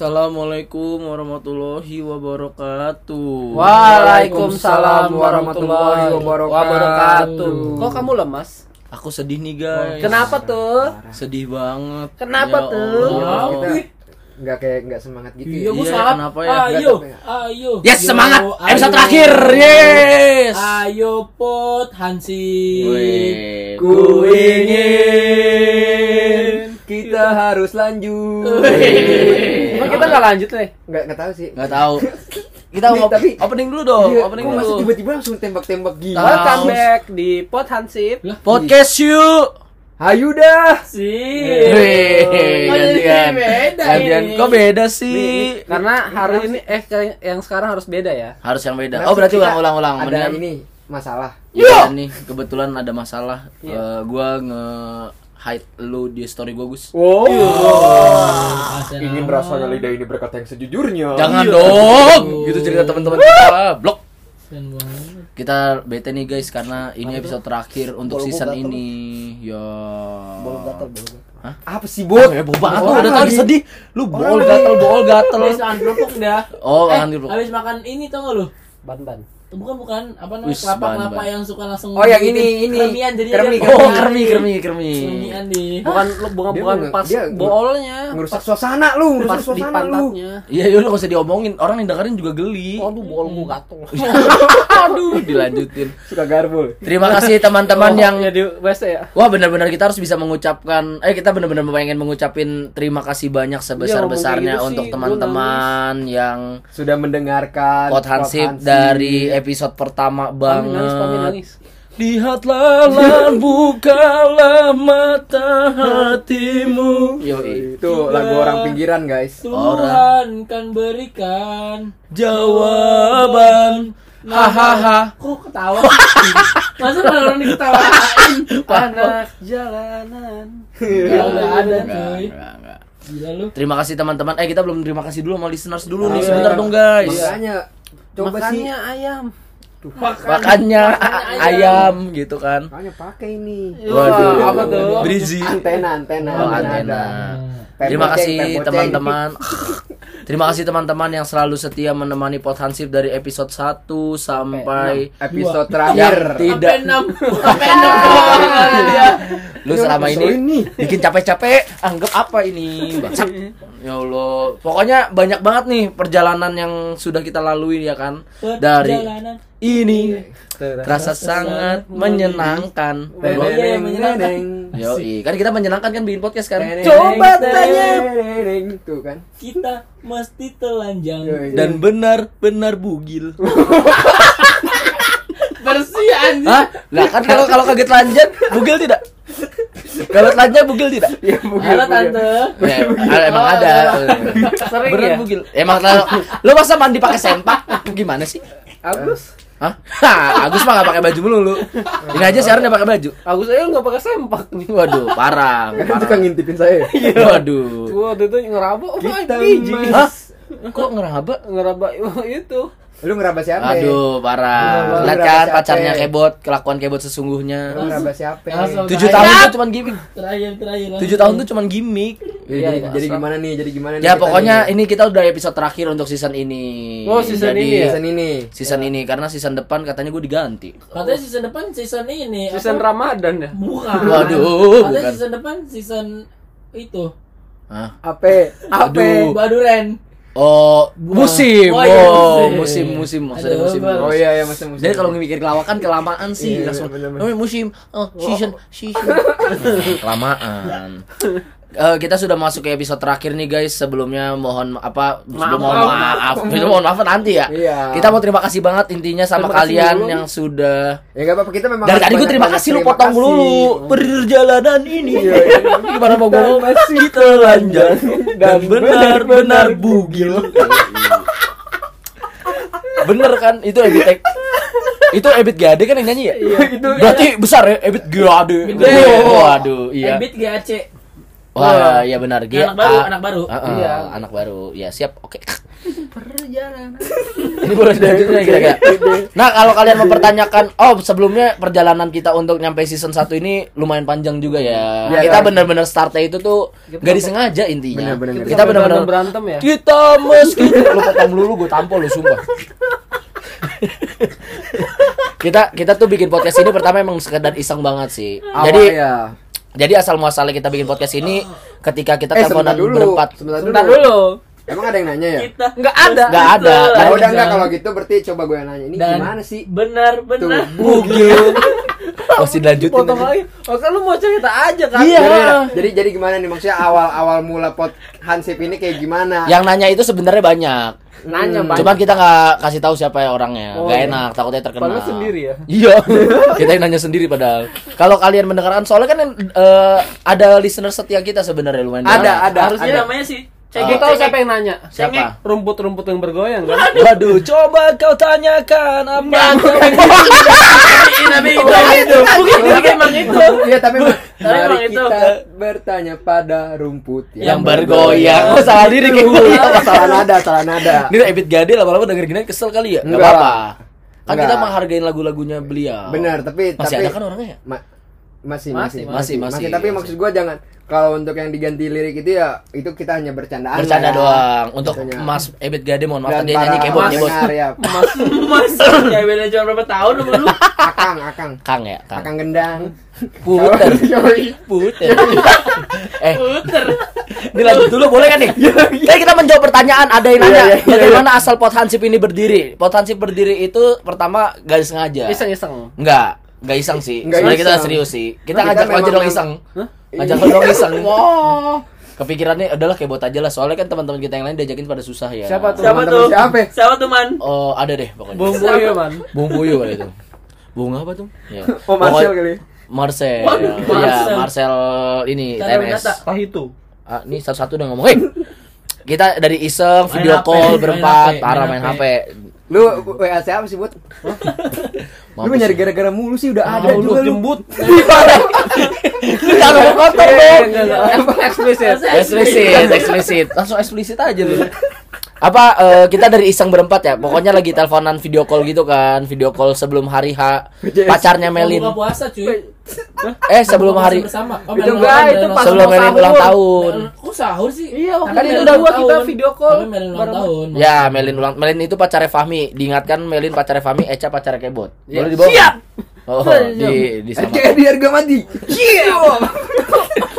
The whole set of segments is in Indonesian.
Assalamualaikum warahmatullahi wabarakatuh. Waalaikumsalam warahmatullahi wabarakatuh. Kok kamu lemas? Aku sedih nih guys. Kenapa tuh? Sedih banget. Kenapa Ya tuh? Allah. Kita nggak kayak nggak semangat gitu. Iya, ya. Iya, semangat. kenapa ya? Ayo, Nggak ayo. Yes Yo, semangat. ayo. Episode terakhir. Yes. Ayo pot Hansi. Ku ingin kita harus lanjut. Emang kita nggak lanjut nih? Nggak nggak tahu sih. Nggak tahu. Kita Nih, op- tapi- opening dulu dong. Iya, opening kok masih dulu. tiba-tiba langsung tembak-tembak gitu. Tahu. Welcome back di Pot Hansip. Podcast yuk. Hayu dah. Sih. Wih, Kok jadi gantian. beda Gantian. ini? Kok beda sih? Karena hari ini eh kayak yang sekarang harus beda ya. Harus yang beda. Oh, berarti kita ulang-ulang. Ada ini masalah. Iya nih, kebetulan ada masalah. Iya. Eh, gua nge hide lu di story gua, Gus. Wow. Kasian Ingin amat. rasanya lidah ini berkata yang sejujurnya. Jangan Iya. dong. Gitu cerita teman-teman kita. Blok. Kasian banget. Kita bete nih guys karena ini episode terakhir untuk Bol gua season gatel. ini. Ya. Apa sih, Bot? Ya, bau banget lu Orang udah tadi sedih. Lu bol gatel, bol gatel. Habis makan kerupuk dah. Oh, eh, makan kerupuk. Habis makan ini tau gak lu? Ban-ban. Bukan bukan apa namanya Wis, kelapa kelapa yang suka langsung Oh, yang ini, ini. Kermian jadi Kermi, dia- Oh, kermi, kermi, kermi. Kermian nih. Bukan lu bukan Dia bukan pas dia boolnya. Ngerusak suasana lu, ngerusak di suasana lu. pantatnya. Iya, yaudah gak usah diomongin. Orang yang dengerin juga geli. Aduh, bool gua gatel. Aduh, dilanjutin. Suka garbul. Terima kasih teman-teman yang ya di WC ya. Wah benar-benar kita harus bisa mengucapkan eh kita benar-benar pengen mengucapin terima kasih banyak sebesar-besarnya ngomong kayak gitu untuk teman-teman yang Sudah mendengarkan pot Hansip. dari episode pertama Pami nangis, pami banget. nangis. Lihatlah lan bukalah mata hatimu. Yoi. Itu lagu orang pinggiran, guys. Tuhan kan berikan Jawaban. Hahaha. Kok ketawa? Masa orang diketawain? Anak jalanan. Enggak ada cuy. Gila lu. Terima kasih teman-teman. Eh kita belum terima kasih dulu sama listeners dulu nih. Iya. Sebentar dong guys. Makanya coba sih. Makannya ayam. Makannya ayam gitu kan. Makanya pakai ini. Waduh. apa tuh? Breezy. Antena, antena. Oh, antena. Pem Terima kasih teman-teman. Terima kasih teman-teman yang selalu setia menemani Pot Hansip dari episode 1 sampai Episode terakhir. tidak dia. lu selama ini bikin capek-capek anggap apa ini? Ya Allah. Pokoknya banyak banget nih perjalanan yang sudah kita lalui ya kan? Dari ini. Terasa sangat menyenangkan. Iya, yang menyenangkan. Yoi, kan kita menyenangkan kan bikin podcast kan Coba tanya. Tuh kan. Kita mesti telanjang. Yoi. dan benar-benar bugil Bersih anjing. Hah? Lah kan kalau kalau kaget lanjut bugil tidak? Kalau telanjang bugil tidak? Ya, bugil, Halo bugil. tante. Ya, ada- emang ada. Sering Beneran ya? bugil. Emang lu masa mandi pakai sempak? Gimana sih? Agus. Hah? Agus mah gak pakai baju melulu. Ini aja siaran dia pakai baju. Agus aja nggak pakai sempak nih. Waduh, parah. Kan suka ngintipin saya. Waduh. Gua waktu itu ngeraba, oh Kita Hah? Kok ngeraba? Ngeraba itu. Lu ngeraba siapa? Aduh, parah. Lihat kan siapa? pacarnya kebot, kelakuan kebot sesungguhnya. Lu ngeraba siapa? Langsung. Tujuh tahun tuh cuman gimmick. Terakhir terakhir. Tujuh tahun tuh cuman gimmick. Ya, Iya, jadi, iya. jadi gimana nih? Jadi gimana nih? Ya pokoknya nih? ini kita udah episode terakhir untuk season ini. Oh, season Jadi, ini ya? season ini. Season ini karena season depan katanya gue diganti. Katanya season depan season ini. Season apa? Ramadan ya. Bukan. Waduh, Katanya bukan. season depan season itu. Hah? Ape, ape. Baduren. Oh, musim. Oh, iya, Oh, musim. musim musim maksudnya Aduh, musim. Oh iya ya masa musim. Jadi kalau mikir kelawakan kelamaan sih Iya, langsung bener, bener. oh, musim oh season season kelamaan. Eh, kita sudah masuk ke episode terakhir nih guys. Sebelumnya mohon apa? Sebelum mohon maaf. Sebelum mohon maaf nanti ya. Iya. Kita mau terima kasih banget intinya sama Terima kalian dulu. yang sudah Ya enggak apa-apa kita memang Dari tadi gue terima kasih lu terima potong kasih. dulu perjalanan ini. Iya, iya. Gimana mau gue masih telanjang dan benar-benar bugil. Bener kan itu Ebit Ek- itu Ebit Gade kan yang nyanyi ya? Iya, itu Berarti besar ya Ebit Gade. Gede. Waduh, iya. Ebit GAC. Wah, iya benar. G Anak baru, anak baru. Ah, ah, Iya. anak baru. Ya, siap. Oke. Ini boleh selanjutnya kira-kira. Nah, kalau kalian mempertanyakan, oh sebelumnya perjalanan kita untuk nyampe season 1 ini lumayan panjang juga ya. Iya, kita kan? bener-bener startnya itu tuh gak disengaja intinya. Bener-bener. Kita bener-bener berantem ya. kita meski lu potong dulu gue tampol lu sumpah. kita kita tuh bikin podcast ini pertama emang sekedar iseng banget sih. Awal Jadi ya. Jadi asal muasalnya kita bikin podcast ini ketika kita Eh, teleponan dulu. berempat. Sebentar Bentar dulu. dulu. Emang ada yang nanya ya? Kita Enggak ada. Nggak ada. Kan udah enggak kalau gitu berarti coba gue yang nanya. Ini Dan- gimana sih? benar benar. Bugil. Masih dilanjutin. Potong aja. lagi. Oh, kan lu mau cerita aja kan? Iya. Jadi, jadi jadi gimana nih maksudnya awal-awal mula pot Hansip ini kayak gimana? Yang nanya itu sebenarnya banyak. Nanya Hmm. banyak. Cuman kita nggak kasih tahu siapa ya orangnya. Oh, Gak iya. enak, takutnya terkenal. Padahal sendiri ya? Iya. kita yang nanya sendiri padahal. Kalau kalian mendengarkan soalnya kan eh, ada listener setia kita sebenarnya lumayan. Ada, ada. Harusnya ada. namanya sih. Gue Cengek tahu siapa yang nanya. Siapa? Rumput-rumput yang bergoyang kan? Waduh, coba kau tanyakan apa Tapi itu itu. Bukan emang itu. Iya tapi mari Tapi itu. kita bertanya pada rumput yang bergoyang. Oh, salah diri kayak gue. salah nada, salah nada. Ini Ebit Gade lama-lama denger gini kesel kali ya? Gak Enggak. apa-apa. Kan kita menghargain lagu-lagunya beliau. Benar, tapi Masih tapi ada kan orangnya ya? Ma- masih, Masih, masih, masih, masih, Tapi masih. maksud gua jangan kalau untuk yang diganti lirik itu ya itu kita hanya bercandaan. Bercanda ya. doang. Untuk Bercanda. Mas Ebit Gade mohon maaf dia nyanyi kebot kebot. pendengar ya. Mas Mas. Ya beda cuma berapa tahun lu? Akang, akang. Kang ya, Kang. Akang gendang. Puter. Puter. eh, Puter. ini lanjut dulu boleh kan nih? Jadi kita menjawab pertanyaan ada yang nanya Iya, iya, iya. bagaimana asal pot hansip ini berdiri? Pot hansip berdiri itu pertama gak sengaja. Iseng-iseng. Enggak, enggak iseng sih. Enggak Sebenarnya kita serius sih. Kita Nah, ngajak aja dong iseng. Hah? Ngajak lo dong iseng. Wah. Kepikirannya adalah kayak buat aja lah. Soalnya kan teman-teman kita yang lain diajakin pada susah ya. Siapa tuh? Siapa tuh? siapa? Siapa tuh man? Oh, ada deh pokoknya. Bung Boyo man. Bung Puyu kali itu. Bung apa tuh? Ya. Oh, Marcel kali. Marcel. Waduh, Iya, Marcel. Marcel ini. Winata. Tahitu. Ah, ini satu-satu udah ngomong. Hei, kita dari iseng Main video HP, call berempat, parah main main HP. Lu WA siapa sih, Bud? Lu Mampus nyari lu. gara-gara mulu sih udah ada lu juga lu. jembut. Lu jangan kotor dong. Eksplisit. Eksplisit, eksplisit. Langsung eksplisit aja lu. Apa eh, kita dari iseng berempat ya? Pokoknya lagi teleponan video call gitu kan, video call sebelum hari H. Pacarnya Melin. Buka puasa cuy. Eh, sebelum Buka hari bersama. Oh, Itu Melin enggak, ulang- itu Melin pas sebelum mau Melin ulang tahun. Melin- Kok sahur sih? Iya, waktu Kan itu Melin berdua ulang kita video call Tapi Melin ulang tahun. Ya, Melin ulang Melin itu pacarnya Fahmi. Diingatkan Melin pacarnya Fahmi, Eca pacarnya Kebot. Iya. Boleh dibawa? Siap. Oh, di di sama. Di harga mati.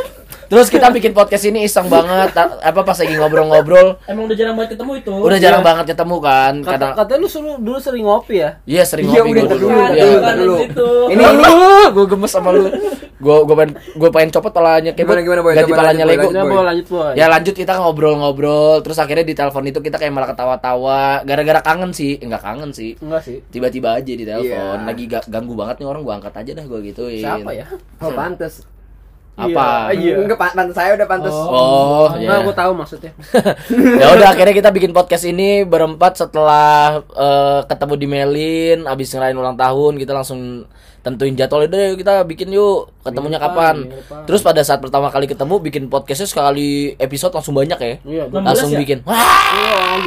Terus kita bikin podcast ini iseng banget apa pas lagi ngobrol-ngobrol Emang udah jarang banget ketemu itu. udah jarang banget ketemu kan Kata, karena katanya lu suruh dulu sering ngopi ya? iya sering Iya, ngopi udah, dulu. dulu, Iya. dulu. Ini ini gue gemes sama lu. Gue gue pengen gue pengen copot palanya Kebot. Gimana, gimana, Boy? Ganti palanya Lego. lanjut, Boy. boleh lanjut boy. Ya lanjut kita ngobrol-ngobrol terus akhirnya di telepon itu kita kayak malah ketawa-tawa gara-gara kangen sih enggak kangen sih Enggak sih. tiba-tiba aja di telepon Iya. lagi ga- ganggu banget nih orang gua angkat aja dah gua gituin Siapa ya? Oh, pantes. Apa Iya. Enggak, pan- pantes saya udah pantes. oh Enggak, ya gua tahu maksudnya. ya udah akhirnya kita bikin podcast ini berempat setelah eh, ketemu di Melin abis ngerayain ulang tahun kita langsung tentuin jadwal yuk kita bikin yuk ketemunya Minggu kapan depan, minggu depan. terus pada saat pertama kali ketemu bikin podcastnya sekali episode langsung banyak ya Iya, langsung ya? bikin wah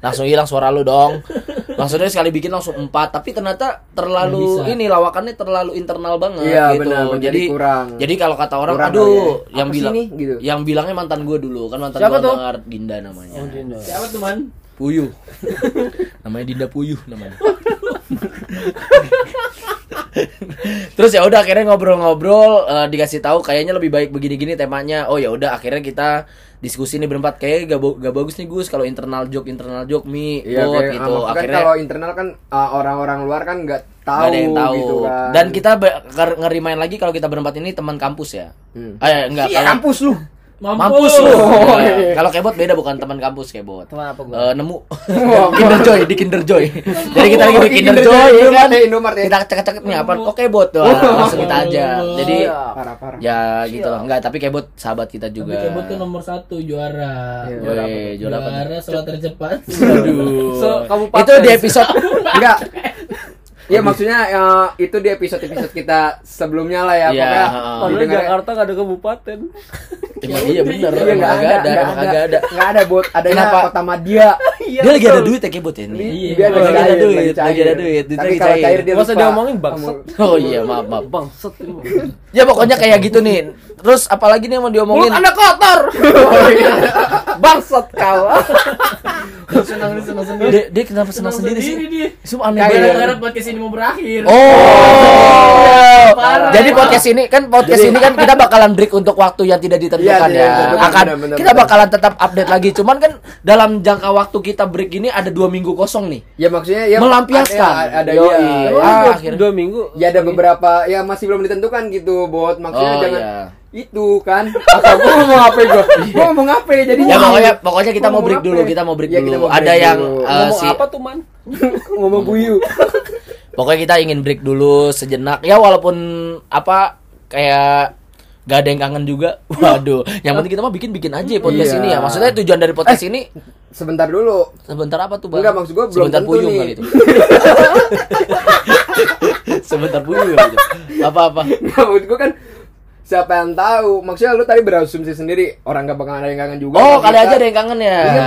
langsung hilang suara lu dong maksudnya sekali bikin langsung empat tapi ternyata terlalu ini lawakannya terlalu internal banget Iya, gitu benar, benar. jadi Jadi kurang. jadi kalau kata orang Kurang aduh ya. yang Apa bilang? Gitu. yang bilangnya mantan gue dulu kan mantan Siapa gue tuh? dengar Dinda namanya Oh, Dinda. Siapa tuh man? Puyuh. namanya Dinda Puyuh namanya. Terus ya udah akhirnya ngobrol-ngobrol eh, dikasih tahu kayaknya lebih baik begini-gini temanya. Oh ya udah akhirnya kita diskusi nih berempat kayak gak, gak bagus nih Gus kalau internal joke internal joke mi Iya, bot kayak, gitu. ah, kan Akhirnya kalau internal kan ah, orang-orang luar kan nggak tahu, nggak ada yang tahu. gitu kan. Dan kita ngerimain lagi kalau kita berempat ini teman kampus ya. Hmm. Eh enggak Iya, kalau kampus lu. Mampus lu. Oh, Nah, iya. Kalau kebot beda bukan teman kampus kebot. Teman apa gua? Eh, nemu Kinder Joy di Kinder Joy. Jadi kita lagi Oh, di Kinder Kinder Joy, ya Indomart kan? ya, Indomart ya. Kita cek-cek nih apa? Oke bot, Wah, langsung kita aja. Jadi ya gitu loh. Enggak, tapi kebot sahabat kita Tapi juga. Kebot tuh nomor satu juara. Iya. Juara apa? Juara apa? Juara sholat tercepat. Aduh. So, kabupaten. Itu di episode Enggak. Iya maksudnya ya, itu di episode-episode kita sebelumnya lah ya. Iya, Pokoknya didengar- Jakarta gak ada kabupaten. Emang iya bener, Iya kagak ada, ada, enggak emang kagak ada. Enggak ada, Bot. Adanya Kenapa? kota Madia. Iya, dia lagi ada duit ya kebot ya ini. Iya. Dia lagi ada duit, lagi ada duit, Tapi kalau cair. dia Masa lupa. dia ngomongin bangsat? Oh iya, maaf maaf. Bangsat. Ya pokoknya kayak gitu nih. Terus apalagi nih yang mau diomongin? Mulut anda kotor. Oh, iya. Bangsat kau. Senang dia senang sendiri. Dia, kenapa senang sendiri sih? dia. Semua aneh Gara-gara banget. podcast ini mau berakhir. Oh, Parah. jadi podcast ini kan podcast ini kan kita bakalan break untuk waktu yang tidak ditentukan Iya, ya. tidak ditentukan, Akan benar, benar, kita bakalan tetap update lagi. Cuman kan dalam jangka waktu kita break ini ada dua minggu kosong nih. Ya maksudnya ya Melampiaskan. Ada, ada Yoi. ya. Ah, dua, akhirnya. dua minggu. Ya ada beberapa ya masih belum ditentukan gitu, bot. Maksudnya Oh, jangan iya. itu kan. Apa gua ngomong apa gua? Gua ngomong apa ya jadi Ya pokoknya pokoknya kita mau break dulu, ya? kita mau break Ya, kita dulu. mau break Ada yang eh, Ngomong si apa tuh man? ngomong buyu. Pokoknya kita ingin break dulu sejenak. Ya walaupun apa kayak gak ada yang kangen juga. Waduh, yang penting kita mah bikin-bikin aja podcast Iya. ini ya. Maksudnya tujuan dari podcast ini Sebentar dulu. sebentar apa tuh, Bang? Enggak, maksud gua belum sebentar tentu puyung nih. kali itu. sebentar puyung kali itu. Apa-apa? Nah, maksud gua kan siapa yang tahu? Maksudnya lu tadi berasumsi sendiri orang gak bakal ada yang kangen juga. Oh, kali kita- aja ada yang kangen ya. Iya.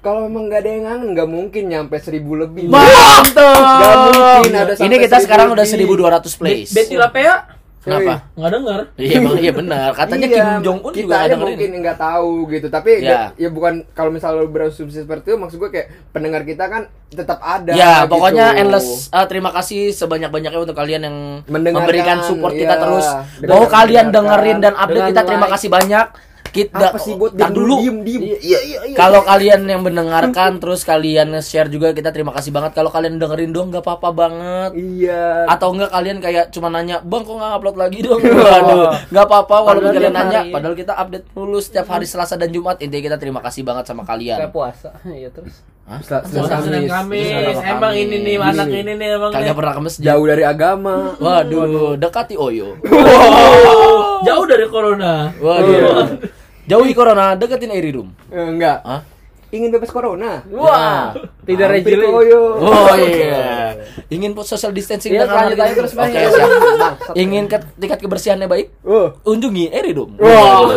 Kalau emang gak ada yang kangen, nggak mungkin nyampe seribu lebih. Mantap. Gak mungkin ada Ini kita sekarang udah seribu 1200 plays. Betty Lapea Kenapa? nggak denger. Iya, emang iya benar. Katanya Iya, Kim Jong Un kita juga ada mungkin nggak tahu gitu tapi Ya. ya. ya bukan kalau misalnya lu berasumsi seperti itu maksud gue kayak pendengar kita kan tetap ada Ya, gitu. pokoknya endless uh, terima kasih sebanyak-banyaknya untuk kalian yang Mendengarkan, memberikan support kita iya. terus. Mau kalian dengerin dan update dengan kita terima like. kasih banyak. Kita apa sih buat Tar dulu. diem diem Iya iya iya. Kalau kalian yang mendengarkan terus kalian nge-share juga kita terima kasih banget. Kalau kalian dengerin dong nggak apa-apa banget. iya Atau enggak kalian kayak cuma nanya, "Bang, kok nggak upload lagi dong?" Waduh, nggak apa-apa walaupun Padahal kalian nanya, hari. padahal kita update dulu setiap hari Selasa dan Jumat. Intinya kita terima kasih banget sama Kayak kalian. puasa. Iya terus. Selasa Senin Kamis. Emang ini nih anak ini nih emang Kagak pernah ke masjid. jauh dari agama Waduh, dekati Oyo. Jauh dari corona. Waduh. Jauhi corona, deketin Irirum. Eh, enggak Hah? ingin bebas corona Wah. Tidak Hampir rejeli. koyo. Oh iya. Ingin social distancing Iya, dengan lanjut terus, Oke, siap. Bangsat. Ingin tingkat kebersihannya baik? oh Unjungi Irirum. Wah.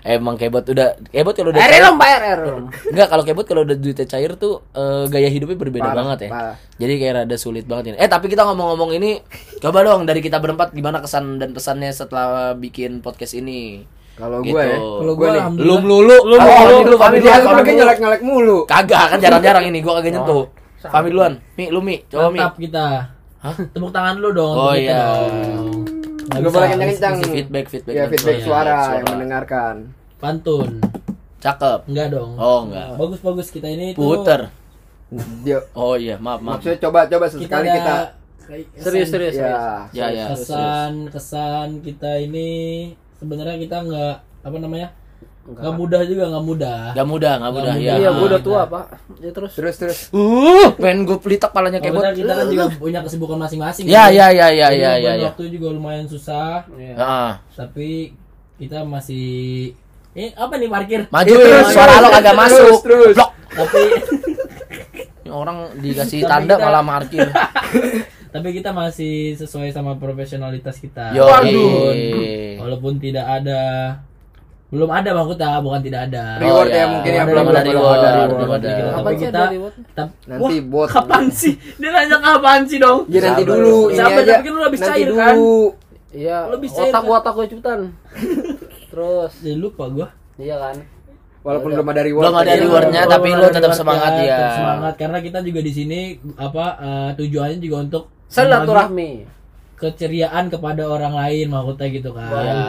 Emang kebot udah kebot kalau udah cair. Pak RR. Enggak, kalau kebot kalau udah duitnya cair tuh eh, gaya hidupnya berbeda Parah, banget ya. parah. Jadi kayak rada sulit banget ini. Eh, tapi kita ngomong-ngomong ini coba dong dari kita berempat gimana kesan dan pesannya setelah bikin podcast ini. kalau Gitu. gue ya Kalau gue nih Lu melulu. Lu Ah, mulu. Fahmi dulu, pakai dulu. nyelek-nyelek mulu Kagak, kan jarang-jarang ini gua kagak nyentuh. Fahmi duluan. Mi, lu Mi, coba Mi. Mantap kita. Hah? Tepuk tangan dulu dong. Oh iya. dong. Bisa, boleh kencang-kencang. Feedback, feedback. ya feedback suara suara. yang mendengarkan Pantun. Cakep. Enggak dong. Oh, enggak. Bagus-bagus kita ini tuh. Puter. dia Oh iya, maaf, maaf. maksudnya coba coba Kita sesekali ada kita Serius serius. serius. ya Ya, ya. kesan kesan kita ini sebenarnya kita nggak apa namanya nggak mudah juga nggak mudah Gak mudah, gak mudah. Nggak Ya. Iya, gua udah tua. Pak. Ya terus. terus terus Uh, pengen gue pelitak palanya kebot. Maksudnya kita kan juga punya kesibukan masing-masing Ya, kan? ya, ya, ya, ya, ya, ya. waktu juga lumayan susah Iya. Heeh. tapi kita masih eh apa nih parkir Maju, Terus, suara lo kagak masuk. terus. Blok. tapi orang dikasih Tapi tanda kita- malah markir. tapi kita masih sesuai sama profesionalitas kita Yo, Waduh. walaupun tidak ada belum ada bang Kuta bukan tidak ada Reward Oh, ya, ya. mungkin ya, belum ada reward, reward. belum ada. Kita reward? tap- Nanti Wah, bot. kapan sih dia nanya kapan sih dong ya nanti Sabar. dulu ini Sabar, aja tapi kan lu habis nanti cair, dulu kan? Iya. Lebih cair, Otak kan? gua otak gua cepetan. Terus. jadi lupa gua Iya kan. walaupun belum ada reward Belum ada rewardnya, Belum tapi lu tetap reward semangat ya. tetap semangat karena kita juga di sini apa eh, tujuannya juga untuk Silaturahmi. keceriaan kepada orang lain maksudnya gitu kan Ya.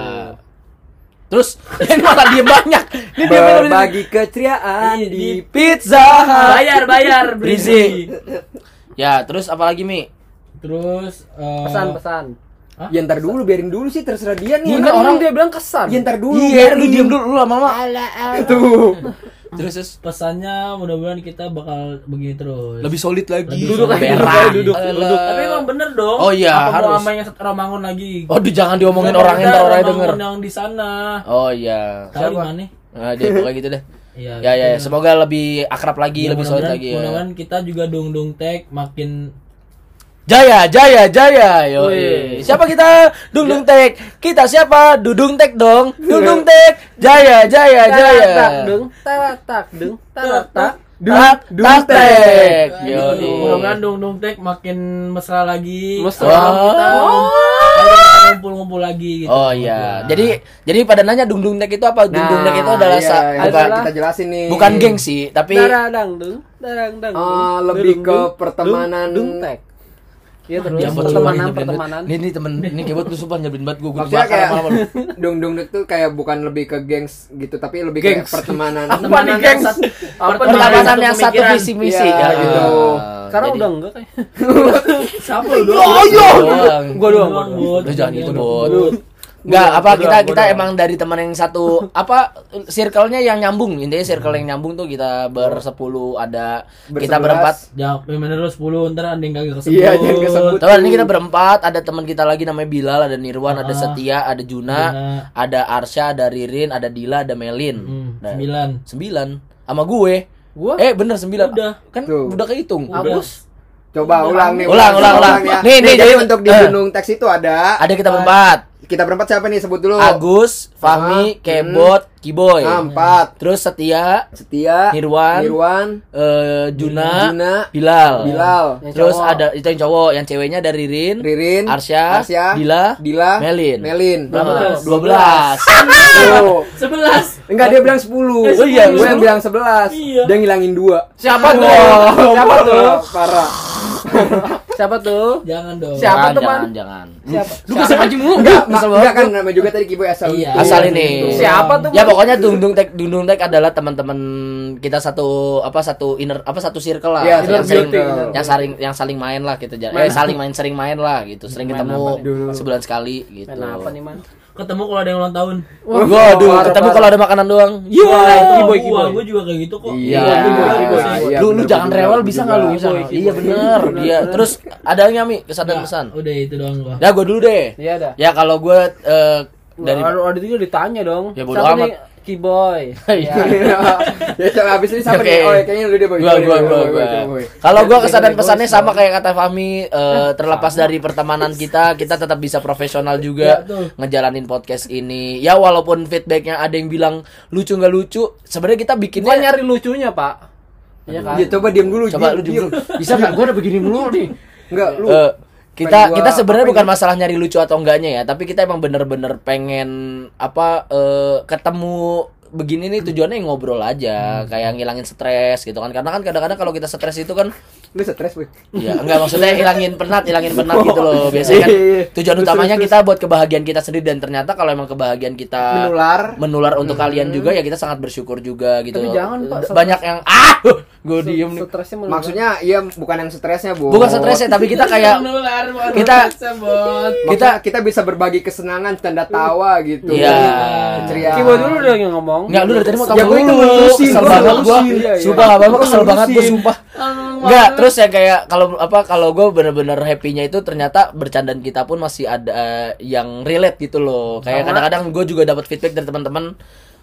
Terus ini malah diem banyak. Ini diem berbagi keceriaan Iya, di di Pizza Hut. bayar bayar Berisik. Ya, terus apa lagi Mi? terus eh, Pesan-pesan. ya ntar dulu biarin dulu sih terserah dia nih orang dia bilang kesan. ya ntar dulu Iya, lu diem dulu lu lama-lama. tuh Terus terus pesannya mudah-mudahan kita bakal begini terus lebih solid lagi. Lebih Duduk Merah. duduk duduk, duduk. tapi emang bener dong Oh iya, apa harus. mau sama yang Ramangun lagi Oh, di jangan diomongin ntar orangnya Ramangun denger. yang di sana Oh iya. tahu mana Nah, dia pokoknya gitu deh. Iya, Ya ya, ya. semoga lebih akrab lagi, Ya, lebih solid mudah-mudahan- lagi ya. Mudah-mudahan kita juga dung dung tag makin Jaya, Jaya, Jaya. Yo. Wih. Siapa kita? Dudung Tek. Kita siapa? Dudung Tek dong. Dudung Tek. Jaya, Jaya, Jaya. Tak dung, tak tak dung, tak tak. Tak, tak, tek. Yo. Mudah-mudahan dong dong tek makin mesra lagi. Mesra. Oh. Ngumpul-ngumpul lagi gitu. Oh iya. Jadi jadi pada nanya Dung Dung Tek itu apa? Dung Dung Tek itu adalah iya, sa- iya, bukan kita jelasin nih. bukan geng sih, tapi Darang dung, darang dang. Eh, dung, lebih dung, ke dung, pertemanan- dung, dung, tek. Iya terus Ya, pertemanan pertemanan. Ini ini temen ini kebot lu sumpah nyebelin banget gue. Maksudnya kayak dung dung itu kayak bukan lebih ke gengs gitu, tapi lebih kayak Gengs. pertemanan. Apa nih gengs? Pertemanan yang satu visi misi Iya, ya gitu. Sekarang udah enggak kayak. Siapa lu doang? Oh, doang. Gua doang, Doang, gua Bud. Lu jangan gitu, Doang. Bot. Enggak, apa kita gua kita doang. emang dari teman yang satu apa circle-nya yang nyambung. Intinya circle yang nyambung tuh kita bersepuluh ada kita Bersebelas. berempat. Ya, gimana lu 10 ntar ada yang kagak kesebut. Iya, jangan kesebut. Tahu ini kita berempat, ada teman kita lagi namanya Bilal, ada Nirwan, ada Ah. Setia, ada Juna, Juna. ada Arsya, ada Ririn, ada Dila, ada Melin. Hmm, Nah, sembilan. Sembilan. Sama gue. Gua Eh bener sembilan. Udah. Kan Tuh. udah kehitung. Agus. Coba ulang nih. Ulang, ulang, ulang. ya. Nih, nih, jadi jadi- untuk di eh. gunung teks itu ada Ada kita berempat. Kita berempat siapa nih sebut dulu? Agus, Fahmi, Ah, Kebot, Kiboy. Ah, empat. Terus Setia, Setia, Nirwan, Nirwan, eh, Juna, Juna, Bilal. Bilal, Yang Terus cowok. ada itu yang cowok, yang ceweknya ada Ririn, Ririn, Arsya, Arsya, Dila, Dila, Melin. Melin. Berapa Belas. tuh? 12. Tuh. 11. Enggak dia bilang 10. Oh iya, gue lu yang bilang 11. Iya. Dia ngilangin 2. Siapa tuh? Siapa tuh? Parah. Siapa tuh? Jangan dong. Siapa Jangan, teman? Jangan, jangan. Siapa? Lu kasih mancing mulu. Enggak, Kesel enggak kan namanya juga tadi Kiboy asal Iya. Asal ini. Siapa tuh? Ya pokoknya Dungdung Tek Dungdung Tek adalah teman-teman kita satu apa satu inner apa satu circle lah Iya, yang circle. yang saling yang saling main lah gitu eh saling main sering main lah gitu sering ketemu sebulan sekali gitu Main apa nih, Man? Ketemu kalau ada yang ulang tahun. Waduh, parah, ketemu parah. kalau ada makanan doang. Iya, kiboy, Gua, kiboy. gua juga kayak gitu kok. Iya. Iya, iya, iya, lu lu jangan rewel bisa juga. nggak lu? Kiboy, Iya bener. Bener, Iya. Terus ada nggak mi kesan pesan? Udah itu doang gua. Ya gue dulu deh. Iya dah. Ya kalau gue eh, dari Dari ada juga ditanya dong. Ya, bodo amat. Nih? Kiboy. Iya. ya coba habis ini Oke. nih? Oh, ya, kayaknya lu deh Boy. gua Boy, gua Boy, gua Boy, gua. Boy, Boy. Kalau gua Boy, kesan dan Boy, pesannya Boy. sama kayak kata Fahmi eh, terlepas dari pertemanan kita, kita tetap bisa profesional juga Ya, ngejalanin podcast ini. Ya walaupun feedbacknya ada yang bilang lucu nggak lucu, sebenarnya kita Bukan bikinnya nyari lucunya, Pak. Iya kan? Ya coba diam dulu. coba lu diam. dulu. Bisa nggak? Gua udah begini mulu nih. Enggak, lu. Eh, kita gua kita sebenarnya bukan ya? masalah nyari lucu atau enggaknya ya, tapi kita emang bener-bener pengen apa eh, ketemu begini nih tujuannya ngobrol aja, kayak ngilangin stres gitu kan. Karena kan kadang-kadang kalau kita stres itu kan Lu stres, Boy. Ya, enggak maksudnya hilangin penat, hilangin penat gitu loh. Biasanya kan Iya, iya, iya. tujuan Terus, utamanya terus, kita buat kebahagiaan kita sendiri dan ternyata kalau emang kebahagiaan kita Menular. menular untuk kalian juga ya kita sangat bersyukur juga gitu. Tapi jangan, Pak, Banyak yang ah, gue diem nih. Maksudnya iya bukan yang stresnya, Bu. Bukan stresnya tapi kita kayak Menular, kita- kita kita bisa berbagi kesenangan, canda tawa gitu. Iya. Keceriaan. Kiboy dulu udah yang ngomong. Enggak, lu dari tadi mau tahu Ya, gua mulu. ngelurusin, Kesel gua banget. Iya, iya. Sumpah abang Gua kesel banget gua ngelurusin. sumpah. Enggak, terus ya kayak kalau apa kalau gue bener-bener happy-nya itu ternyata bercandaan kita pun masih ada eh, yang relate gitu loh. Kayak kadang-kadang gue juga dapat feedback dari teman-teman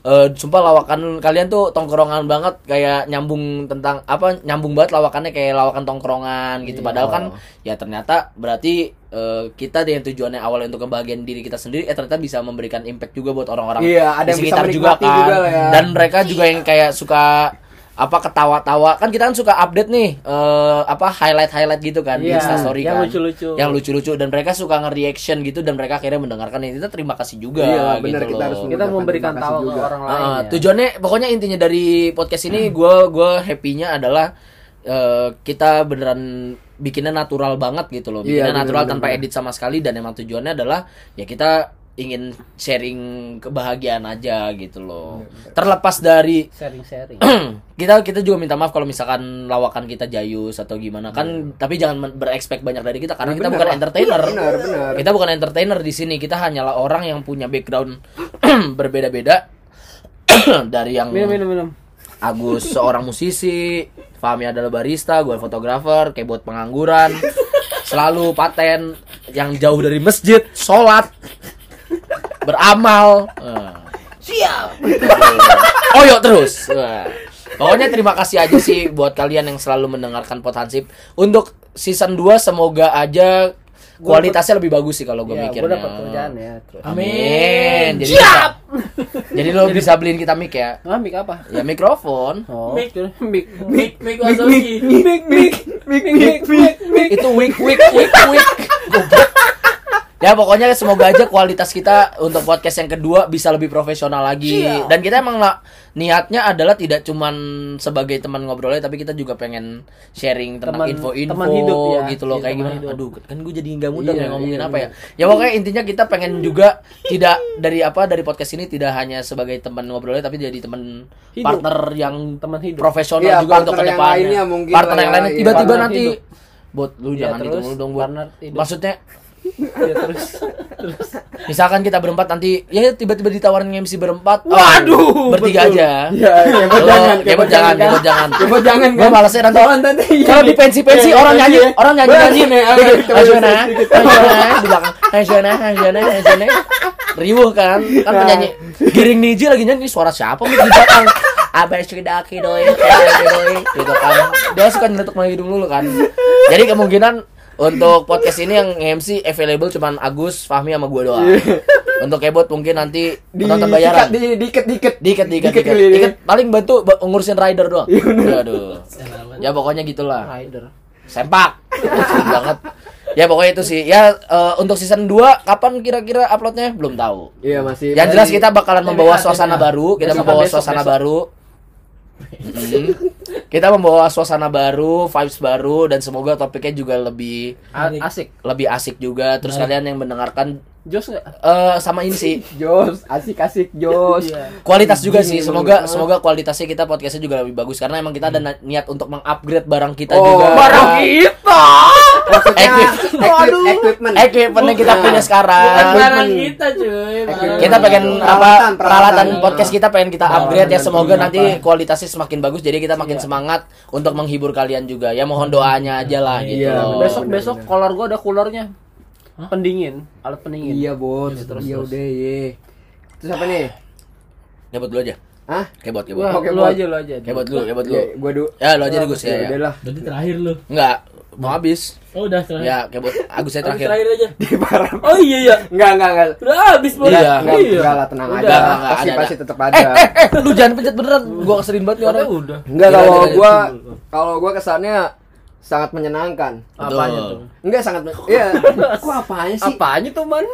eh sumpah lawakan kalian tuh tongkrongan banget kayak nyambung tentang apa nyambung banget lawakannya kayak lawakan tongkrongan gitu padahal kan ya ternyata berarti eh, kita dengan tujuannya awal untuk kebahagiaan diri kita sendiri eh ternyata bisa memberikan impact juga buat orang-orang Iya, ada di yang bisa sekitar juga kan juga ya. dan mereka juga yang kayak suka apa ketawa-tawa kan kita kan suka update nih eh, apa highlight highlight gitu kan di Iya, Instastory yang kan lucu-lucu. yang lucu-lucu dan mereka suka nge-reaction gitu dan mereka akhirnya mendengarkan ini kita terima kasih juga Iya, benar, gitu kita loh. harus Kita memberikan tahu ke orang lain. ya. tujuannya pokoknya intinya dari podcast ini gue gue happy-nya adalah eh, kita beneran bikinnya natural banget gitu loh bikinnya Iya, natural bener, tanpa bener. edit sama sekali dan emang tujuannya adalah ya kita ingin sharing kebahagiaan aja gitu loh terlepas dari Sharing-sharing. kita kita juga minta maaf kalau misalkan lawakan kita jayus atau gimana kan tapi jangan men- berekspek banyak dari kita karena kita Bener bukan lah. entertainer Benar, benar. kita bukan entertainer di sini kita hanyalah orang yang punya background berbeda-beda dari yang minum, minum, minum. Agus seorang musisi Fahmi adalah barista gue fotografer keyboard pengangguran selalu paten yang jauh dari masjid sholat beramal siap oyo terus Wah. pokoknya terima kasih aja sih buat kalian yang selalu mendengarkan Pot Hansip untuk season 2 semoga aja kualitasnya lebih bagus sih kalau gue Iya, mikirnya. gue dapat kerjaan ya. Terus. Amin. Jadi Siap. jadi lo bisa beliin kita mic ya. Ah, mic apa? Ya mikrofon. Oh, Mic. mic. Mic. Mik Mik Wazowski. Mic. Mic. Mic. Mic. Mic. Mic. Itu week week week week. Ya pokoknya semoga aja kualitas kita untuk podcast yang kedua bisa lebih profesional lagi. Siap. Dan kita emang lah niatnya adalah tidak cuman sebagai teman ngobrolnya tapi kita juga pengen sharing tentang info-info hidup ya. gitu loh Iya, kayak gimana. hidup. Aduh, kan gue jadi nggak mudah Iya, ya ngomongin iya, apa ya. Ya pokoknya intinya kita pengen juga tidak dari apa dari podcast ini tidak hanya sebagai teman ngobrolnya tapi jadi teman partner yang Teman hidup. profesional Iya, juga untuk ke depannya. partner yang ya, lainnya iya. tiba-tiba nanti hidup. Bot, lu Iya, jangan terus gitu dong, Bot. partner hidup. Maksudnya Ya, terus. Terus. misalkan kita berempat nanti ya tiba-tiba ditawarin MC berempat. oh, Waduh, bertiga betul. aja. Ya, kebot Halo, jangan, kebot jangan, kebot jangan. Kebot jangan Gue kan. malesnya nanti. Soalnya nanti iya Kalau di pensi-pensi Iya, orang iya, nyanyi, iya. orang nyanyi nyanyi. Ya. Hai Shona, di belakang. Shona. Riuh kan, kan penyanyi. Giring Niji lagi nyanyi suara siapa nih di belakang? Abah sudah doi, doi, gitu kan. Dia suka nyeletuk hidung dulu kan. Jadi kemungkinan untuk podcast ini yang MC available cuman Agus, Fahmi sama gua doang. Untuk kebot mungkin nanti di penonton bayaran. di dikit dikit Diket, diket, diket, kali ini. diket. Paling bantu ba- ngurusin rider doang. Aduh. Ya pokoknya gitulah. Rider. Sempak. Banget. Ya pokoknya itu sih. Ya eh, untuk season 2 kapan kira-kira uploadnya? Belum tahu. iya masih Yang jelas kita bakalan membawa suasana baru, kita membawa suasana besok. baru. Mm. Kita membawa suasana baru, vibes baru dan semoga topiknya juga lebih Asik. lebih asik juga. Terus kalian yang mendengarkan Jos nggak? eh sama ini sih. Jos asik asik Jos. Iya. kualitas juga sih. Gini, semoga menurut- semoga kualitasnya kita podcastnya juga lebih bagus. Karena emang kita ada na- niat untuk mengupgrade barang kita Oh, juga. barang kita. maksudnya Equip- equip- equipment. equipment yang kita punya sekarang. Barang kita cuy. barang kita pengen Peralatan, apa peralatan. peralatan. podcast kita pengen kita upgrade ya. semoga apa? nanti kualitasnya semakin bagus. Jadi kita makin semangat untuk menghibur kalian juga. Ya mohon doanya aja lah gitu Iya, loh. Besok bener, besok bener. kolor gua ada coolernya. Pendingin, alat pendingin. iya bos Terus, iya terus. udah iya terus apa nih kebot dulu aja Hah? kebot kebot Wah, Oke, lu Bot. aja lu aja. kebot dulu kebot dulu Ya, gua dulu ya lo aja deh Gus ya, ya ya. udah lah Berarti terakhir lu. enggak mau habis Oh udah terakhir. ya kebot Agus saya terakhir terakhir aja. di parah Oh iya iya. enggak enggak enggak Udah habis Iya. bos. enggak Iya. enggak lah tenang Udah, aja pasti ada, pasti ada. tetap ada eh lu jangan pencet beneran gua keselin banget nih orang udah. enggak Iya, kalau iya, iya. gua kalau gua kesannya sangat menyenangkan Apanya Betul. tuh? enggak sangat iya kok apanya sih Apanya tuh, Man?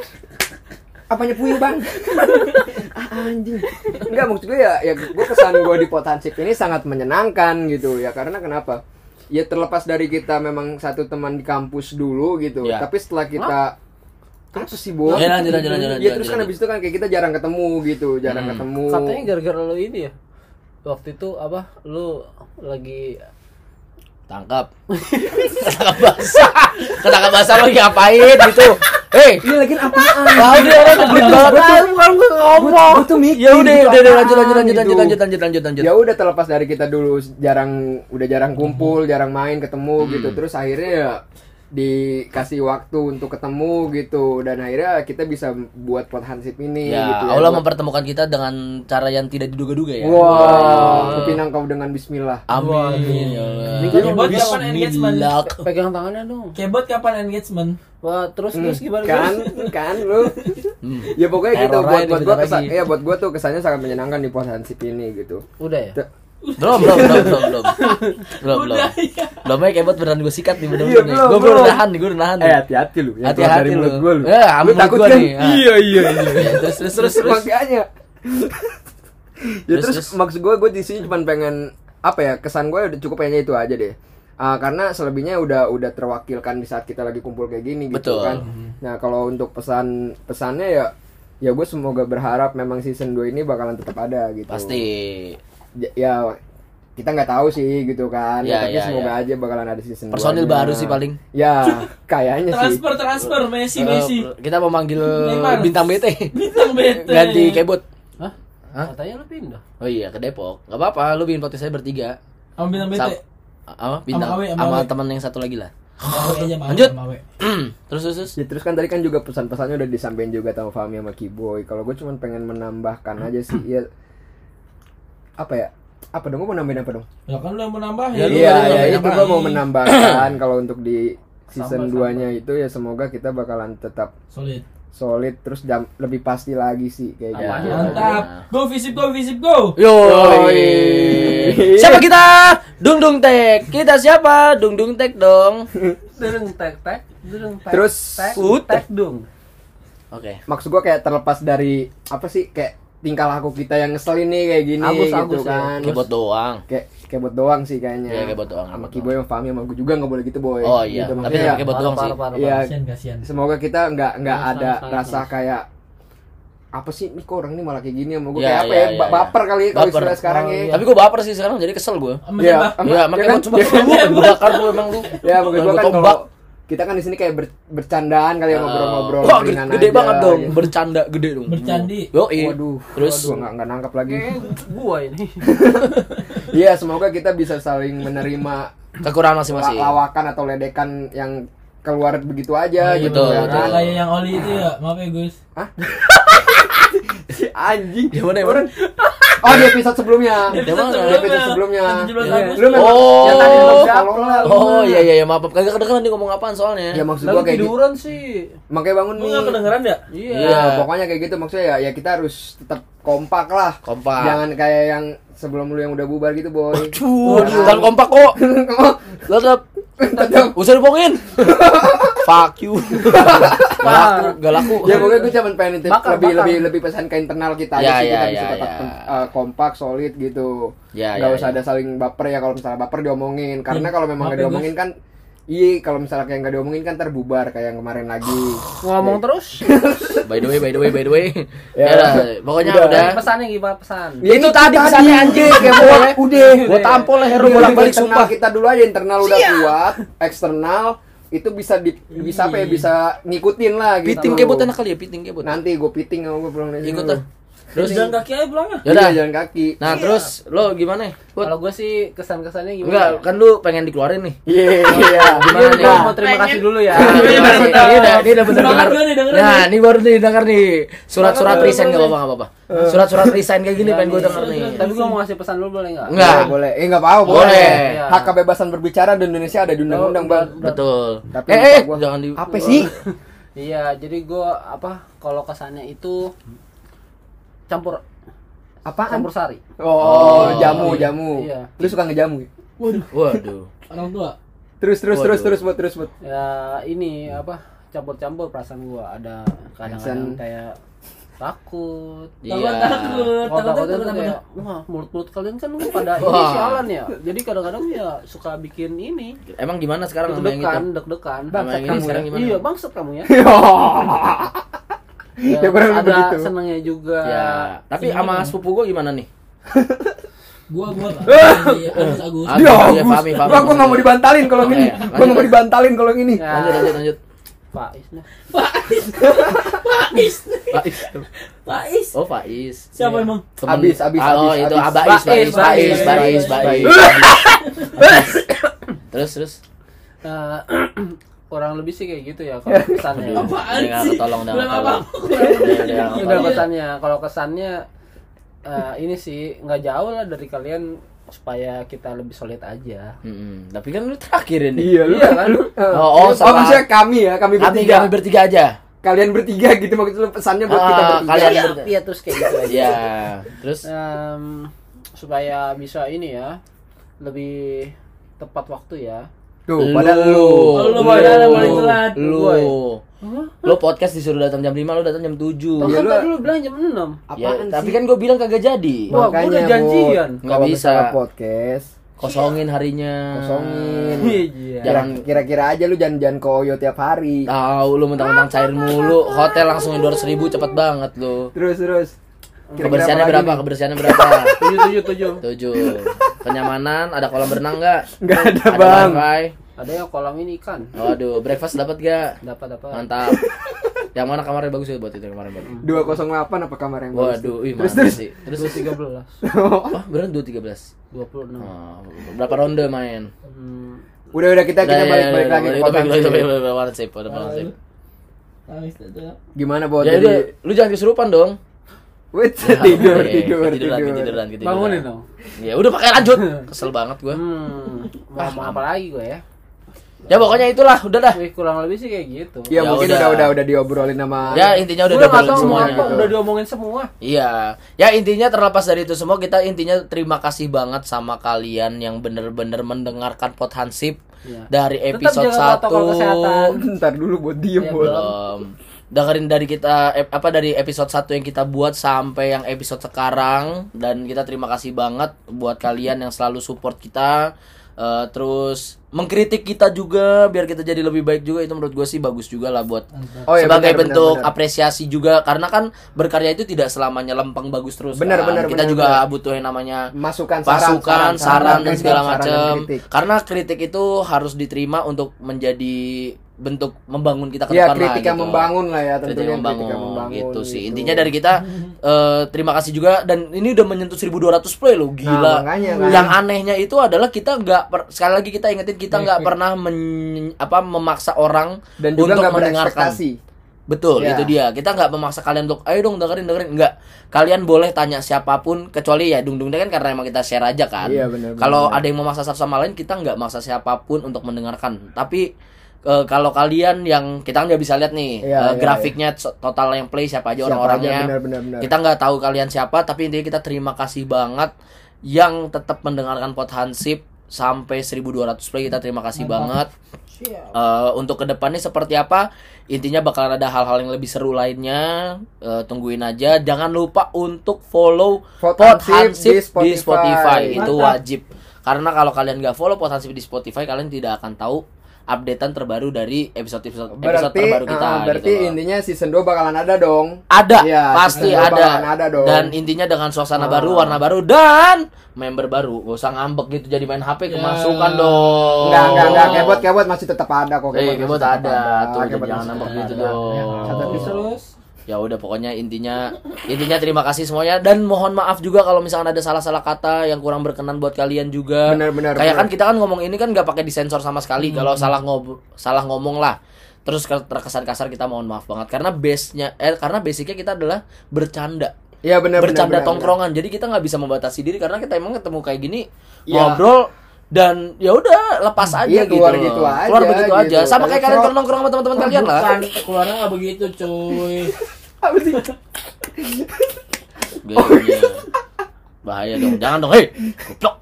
apanya puyuh bang ah, anjing enggak maksud gue ya ya gue kesan gue di potensi ini sangat menyenangkan gitu ya karena kenapa ya terlepas dari kita memang satu teman di kampus dulu gitu Ya. tapi setelah kita apa sih bu Ya, lanjut, lanjut, lanjut, ya terus kan habis itu kan kayak kita jarang ketemu gitu jarang Hmm. ketemu Katanya gara-gara lu ini ya. Waktu itu apa? Lu lagi tangkap ketangkap basah. Ketangkap basah lo ngapain gitu? Hei ini lagi apaan? Tahu dia orang nyebelin banget. bukan gue ngomong. gue tuh mikir ya udah gitu, udah udah, lanjut lanjut lanjut gitu. lanjut lanjut lanjut lanjut lanjut. Ya udah terlepas dari kita dulu jarang udah jarang kumpul jarang main ketemu gitu. Terus akhirnya ya dikasih waktu untuk ketemu gitu dan akhirnya kita bisa buat pot hansip ini ya gitu Allah Buat- mempertemukan kita dengan cara yang tidak diduga-duga ya Wah, kupinang kau dengan Bismillah. amin ya Allah Ini kan Kebot kapan engagement? Pegang tangannya dong. Kebot kapan engagement? Wah, terus Hmm, terus gimana? kan, kan lu. Hmm. Ya pokoknya gitu buat buat gua kesan, ya buat gua tuh kesannya sangat menyenangkan di pot hansip ini gitu. Udah ya? Belum belum belum belum belum belum belum iya. belum ya kebot beneran gue sikat nih bener bener nih belum, gue belum. nahan nih gue udah nahan nih Eh hati-hati lu. keluar dari lu. mulut gua lu. Ya, Lu mulut takut gua kan? nih, ah. Iya iya iya. Ya, terus terus terus makanya. ya Terus, maksud gue gue di sini cuma pengen apa ya kesan gue udah cukup kayaknya itu aja deh Ah, karena selebihnya udah udah terwakilkan di saat kita lagi kumpul kayak gini gitu Betul. kan nah kalau untuk pesan pesannya ya ya gue semoga berharap memang season 2 ini bakalan tetap ada gitu pasti Ya- ya kita nggak tahu sih gitu kan Ya, tapi ya, semoga ya. aja bakalan ada season Personil 2-nya. baru sih paling. ya kayaknya sih Transfer transfer Messi Eh, Messi. kita mau manggil Neymar. bintang BT Bintang bete. ganti kebot Hah? Hah? Katanya lu pindah. oh iya ke Depok nggak apa-apa lu bikin podcast saya bertiga Sama bintang Sa- bete. apa bintang Sama sama sama teman yang satu lagi lah aja mau. Lanjut. sama terus terus terus Ya terus kan tadi kan juga pesan-pesannya udah disampaikan juga sama Fahmi sama Kiboy. Kalau gue cuma pengen menambahkan aja sih ya apa ya apa dong? Gua mau nambahin apa dong? Ya kan lu yang menambah Ya, lu Iya, ya itu gua mau menambahkan kalau untuk di season Sambal, 2 nya itu ya semoga kita bakalan tetap Solid. solid terus jam lebih pasti lagi sih kayak Ya. gitu. Mantap. Go visip go visip go. Yo. Siapa kita? Dung Dung Tek. Kita siapa? Dung Dung Tek dong. Dereng tek tek, dereng tek. Terus, tek, tek dung. Oke. Maksud gua kayak terlepas dari apa sih kayak tingkah laku kita yang ngeselin nih kayak gini Agus, gitu Agus ya. kan. Kebot doang. Kayak kebot doang sih kayaknya. Iya, kebot doang, Sama Kiboy sama Fahmi sama gue juga nggak boleh gitu boy. Oh iya, Gitu, tapi ya, kebot doang sih. Iya. Kasian kasian. semoga kita nggak nggak Sama, ada sama, rasa sama. kayak apa sih nih kok orang ini malah kayak gini sama gue Iya, kayak apa iya, ya iya, ba- iya. baper kali ya kalau istilah sekarang Oh, ya iya. Tapi gue baper sih sekarang jadi kesel gue. Iya, Iya, ya makanya kan? gue coba lu gue bakar lu emang lu. ya gue kan tombak. kalau kita kan di sini kayak ber- bercandaan kali ya ngobrol-ngobrol Wah, ringan gede aja, banget dong, gitu. bercanda gede dong. Bercandi. Yo, Waduh, Terus gua nggak nggak nangkap lagi. Eh, gua ini. Iya, semoga kita bisa saling menerima kekurangan masing-masing. lawakan atau ledekan yang keluar begitu aja Oh, gitu betul, ya betul. kan. Kayak yang Oli itu ya. Maaf ya guys. Si anjing. Yang mana, yang mana? Oh, di episode sebelumnya. Di episode sebelumnya. Yang 17 Iya. Agustus. Lu memang Oh. yang tadi Oh iya iya iya maaf kagak kedengeran nih ngomong apaan soalnya. Ya maksud gua kayak gitu. tiduran sih. Makanya bangun Lu nih. nggak kedengeran ya? Iya. Iya, pokoknya kayak gitu maksudnya ya, ya kita harus tetap kompak lah. Kompak. Jangan kayak yang sebelum lu yang udah bubar gitu, boy. Aduh, jangan kompak kok. Tetap Tetap. usah dipongin. Fuck you. Gak laku, gak laku. ya pokoknya gue cuma pengen nitip Bakar, lebih bakar. lebih lebih pesan ke internal kita Ya, aja sih ya, kita bisa ya, tetap ya. uh, kompak solid gitu Ya, nggak ya, usah ya. ada saling baper ya kalau misalnya baper diomongin karena Hmm, kalau memang nggak ya, diomongin kan iya kalau misalnya kayak nggak diomongin kan terbubar kayak yang kemarin lagi Ngomong terus. By the way, by the way, by the way. Ya. Ya, udah, pokoknya Udah. udah. Pesannya gimana pesan? Ya, Itu tadi pesannya anjing. kayak boleh udah Gua tampol leher lu Udah, bolak-balik internal sumpah. kita dulu aja internal udah kuat eksternal itu bisa di, bisa apa ya bisa ngikutin lah gitu Piting kebot enak kali ya, piting kebot. nanti gue piting sama gue pulang dari sini Ikut lah. Terus jalan kaki aja pulangnya. Ya udah. Iya, jalan kaki Nah, terus lo gimana? Kalau gue sih kesan-kesannya gimana? Enggak, ya? kan lu pengen dikeluarin nih. iya iya Gimana Iya, nih? gua mau terima kasih dulu ya. Nah, ini Iya, udah, ini udah bener nih, dengerin Nah, nih. ini baru nih dengar nih. Surat-surat Semangat resign gua enggak apa-apa, enggak apa-apa. Surat-surat resign kayak gini Iya pengen gue nih. denger nih. Tapi gue mau ngasih pesan dulu boleh nggak? Enggak. Boleh. Eh, enggak apa-apa, Boleh. boleh. Iya. Hak kebebasan berbicara di Indonesia ada di undang-undang, Bang. Betul. Tapi eh, eh, gua. jangan di Apa sih? Iya, jadi gue apa? Kalau kesannya itu campur Apaan? campur sari. Oh, Oh, jamu, iya. jamu. Iya. Lu suka ngejamu? Waduh, Waduh. orang tua. Terus, terus, Waduh. terus, terus, buat, terus, buat. Ya ini apa? Campur-campur perasaan gue ada kadang-kadang kayak takut. Iya. Takut, takut, Kalau takut, takut takut, itu takut. kayak, wah mulut-mulut kalian kan pada ini sialan ya. Jadi kadang-kadang ya suka bikin ini Emang gimana sekarang deg-degan, deg-degan. Ini kamu sekarang ya? gimana? Iya, bangsat kamu ya. Ya, kurang lebih ada begitu. senangnya juga. Ya, tapi sama sepupu gue gimana nih? Gua gua Agus Agus. Agus. Dia, Iya, Fahmi, Fahmi. Gua, gua nggak mau dibantalin kalau ini. Gua nggak mau dibantalin kalau ini. Ya, Lanjut, lanjut, lanjut. Faiz nih. Faiz. Faiz. Faiz. Faiz. Oh, Faiz. Siapa emang? Temen- Abis, abis, Oh, abis, itu. Abais, Bais, Bais, Bais, Bais, Bais. Terus, terus. Kurang lebih sih kayak gitu ya kalau kesannya. Apaan nggak sih? apa? ketolong. Udah, Udah ketolong. kesannya. Kalau kesannya eh, ini sih nggak jauh lah dari kalian supaya kita lebih solid aja. Mm-mm. Tapi kan lu terakhir ini. Iya, lu Iya kan? lu. eh, Oh, oh, oh, salah. maksudnya kami ya, kami Kami, bertiga. kami bertiga aja. Kalian bertiga gitu maksud lu pesannya buat Ah, kita bertiga. kalian Iya, ber- iya terus kayak gitu aja. Iya. Terus Em, supaya bisa ini ya lebih tepat waktu ya. Tuh, pada lu. Oh, lu pada paling telat. Lu. Gua ya? Lu podcast disuruh datang jam 5, lu datang jam 7. Toh Iya, kan lu- tadi lu bilang jam 6. Ya, Apaan tapi sih? kan gue bilang kagak jadi. Wah, gua udah Makanya, janjian. Bud, Nggak kalau bisa. podcast Kosongin harinya. kosongin. Iya. Jangan- Jangan kira-kira aja lu jangan-jangan ke Oyo tiap hari. Tahu lu mentang-mentang cair mulu. Hotel langsung 200 ribu cepet banget lu. Terus terus. Kira-kira Kebersihannya apa lagi berapa? nih? Kebersihannya berapa? Tujuh tujuh tujuh. Tujuh. Kenyamanan, ada kolam berenang nggak? Nggak ada, Ada Bang. wifi. Ada yang kolam ini ikan. Waduh, breakfast dapat gak? Dapat dapat. Mantap. Yang mana kamarnya bagus ya buat itu yang kemarin baru? 208 apa kamar yang bagus? Waduh, ih Terus terus. sih. Terus Terus tiga belas, oh, 213. dua puluh enam. Oh, berapa ronde main? Hmm, Udah udah kita kita Udah, ya, balik-balik ya, lagi ya, ke Ah, lu. Nangis itu. Gimana buat Ya jadi udah, lu jangan kesurupan dong. Wait, tidur, Iya, tidur, ketiduran, tidur. ketiduran, ketiduran. Bangunin dong. Ya udah pakai lanjut. Kesel banget gua. Hmm, mau ngomong apa lagi gue ya? Ya pokoknya itulah, udah dah. Wih, kurang lebih sih kayak gitu. Ya, Ya mungkin udah. udah udah udah diobrolin sama Ya intinya udah Udah diobrolin mau semuanya. apa, udah diomongin semua. Iya, ya intinya terlepas dari itu semua kita intinya terima kasih banget sama kalian yang bener-bener mendengarkan pot hansip Iya. dari Tetap episode jaga protokol 1 kesehatan. Ntar dulu buat diem Ya, belum dengerin dari kita apa dari episode 1 yang kita buat sampai yang episode sekarang dan kita terima kasih banget buat kalian yang selalu support kita Eh, terus mengkritik kita juga biar kita jadi lebih baik juga itu menurut gue sih bagus juga lah buat Oh, iya, sebagai benar, bentuk benar. apresiasi juga karena kan berkarya itu tidak selamanya lempeng bagus terus Benar, kan. benar, kita benar, juga benar. butuh yang namanya Masukan saran, masukan, saran, dan segala saran dan macam. kritik. Karena kritik itu harus diterima untuk menjadi bentuk membangun kita ke Iya, depan kritik lah, gitu. membangun lah ya, tentunya yang membangun, kritik yang membangun, gitu sih. gitu. Intinya dari kita eh, terima kasih juga dan ini udah menyentuh 1200 play loh, gila. Nah, makanya kan. Yang anehnya itu adalah kita nggak sekali lagi kita ingetin kita nggak pernah men- apa memaksa orang Dan juga untuk nggak mendengarkan. Betul, Ya. itu dia. Kita nggak memaksa kalian untuk, ayo dong dengerin dengerin. Enggak. Kalian boleh tanya siapa pun, kecuali ya dung dung kan karena emang kita share aja kan. Iya, Kalau ada yang memaksa satu sama lain, kita nggak maksa siapa pun untuk mendengarkan. Tapi eh, kalau kalian yang kita nggak bisa lihat nih Iya, eh, iya, grafiknya so- total yang play siapa aja orang-orangnya. Kita nggak tahu kalian siapa, tapi intinya kita terima kasih banget yang tetap mendengarkan pot hansip sampai 1200 play kita terima kasih banget. Eh, untuk ke depannya seperti apa? Intinya bakalan ada hal-hal yang lebih seru lainnya. Eh, tungguin aja. Jangan lupa untuk follow Pot Pot Hansip Hansip di di Spotify, Spotify. itu Mantap. wajib. Karena kalau kalian nggak follow Pot Hansip di Spotify kalian tidak akan tahu updatean terbaru dari episode-episode episode Berarti, terbaru kita ah, berarti gitu loh. intinya season 2 bakalan ada dong. ada Iya, pasti ada. ada dong. dan intinya dengan suasana Ah. baru warna baru dan member baru gak usah ngambek gitu jadi main HP Ya. kemasukan dong Enggak, enggak, enggak. Kebot, kebot masih tetap ada kok. Oh. Eh, kebot tetap ada. Tuh, Kebot jangan tetap gitu ada. dong. Ya, terus. Ya udah pokoknya intinya intinya terima kasih semuanya. Dan mohon maaf juga kalau misalkan ada salah-salah kata yang kurang berkenan buat kalian juga. Benar, benar, kayak benar. kan kita kan ngomong ini kan nggak pakai disensor sama sekali. Kalau salah ngob salah ngomong lah. Terus ke- terkesan kasar kita mohon maaf banget. Karena base nya eh karena basicnya kita adalah bercanda. Iya, benar, benar. bercanda benar, tongkrongan. Jadi kita nggak bisa membatasi diri karena kita emang ketemu kayak gini Iya. ngobrol dan ya udah lepas aja Iya, gitu keluar gitu aja, keluar begitu aja gitu. sama Tapi kayak kalian kalau- nongkrong sama teman-teman kalian lah Bukan, keluarnya nggak begitu cuy. Apa sih? Bahaya dong. Jangan dong. Hei. Goblok.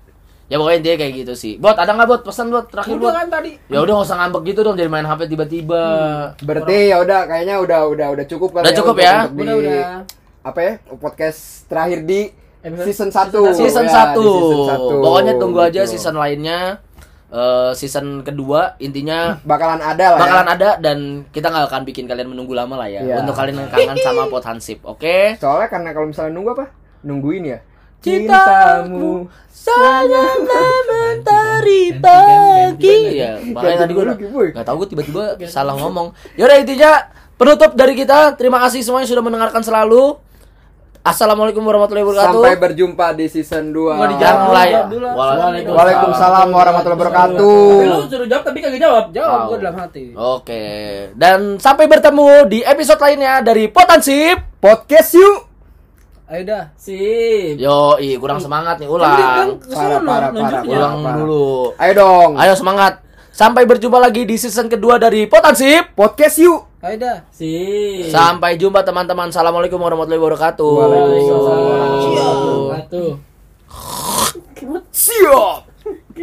Ya pokoknya intinya kayak gitu sih. Bot, ada nggak bot? Pesan bot terakhir Udah bot. kan tadi. Ya udah nggak usah ngambek gitu dong jadi main HP tiba-tiba. Berarti ya udah kayaknya udah udah udah cukup kali Udah cukup ya? untuk di- Udah udah. apa ya? Podcast terakhir di season 1. Season Ya, 1. di season satu. Pokoknya tunggu aja Gitu. season lainnya. Eh, season kedua intinya bakalan ada lah bakalan ya. ada dan kita nggak akan bikin kalian menunggu lama lah ya Iya. untuk kalian yang kangen sama pot hansip oke Soalnya karena kalau misalnya nunggu apa? Nungguin ya. Cintamu sangatlah mentari pagi ya makanya tadi gue nggak tahu gue tiba-tiba salah ngomong yaudah intinya penutup dari kita terima kasih semuanya sudah mendengarkan selalu assalamualaikum warahmatullahi wabarakatuh Sampai berjumpa di season 2. Nggak dijawab. dulu. Waalaikumsalam. Waalaikumsalam warahmatullahi wabarakatuh. Tapi lu suruh jawab tapi kagak jawab. Jawab Wow. gue dalam hati. oke dan sampai bertemu di episode lainnya dari Potensip Podcast yuk. Ayo dah. Sip. yo kurang semangat nih Kan ulang ke Parah, parah, parah. ulang dulu Ayo dong. ayo semangat sampai berjumpa lagi di season kedua dari Potensip Podcast yuk. Ayo dah. Sip. Sampai jumpa teman-teman. Assalamualaikum warahmatullahi wabarakatuh. Waalaikumsalam. Satu. Siap.